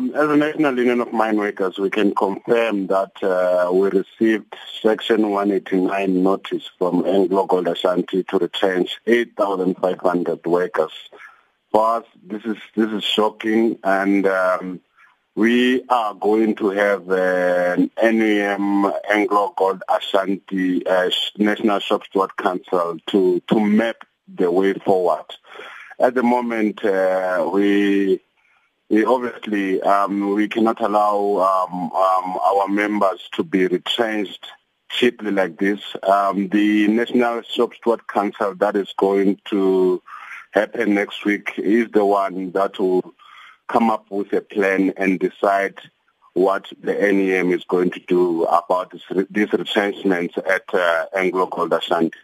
As a National Union of Mine Workers, we can confirm that uh, we received Section 189 notice from AngloGold Ashanti to retrench 8,500 workers. For us, this is this is shocking, and um, we are going to have an NUM AngloGold Ashanti uh, National Shop Steward Council to to map the way forward. At the moment, uh, we obviously um, we cannot allow um, um, our members to be retrenched cheaply like this. Um, the National Shop Council that is going to happen next week is the one that will come up with a plan and decide what the NUM is going to do about this, these retrenchments at uh, AngloGold Ashanti.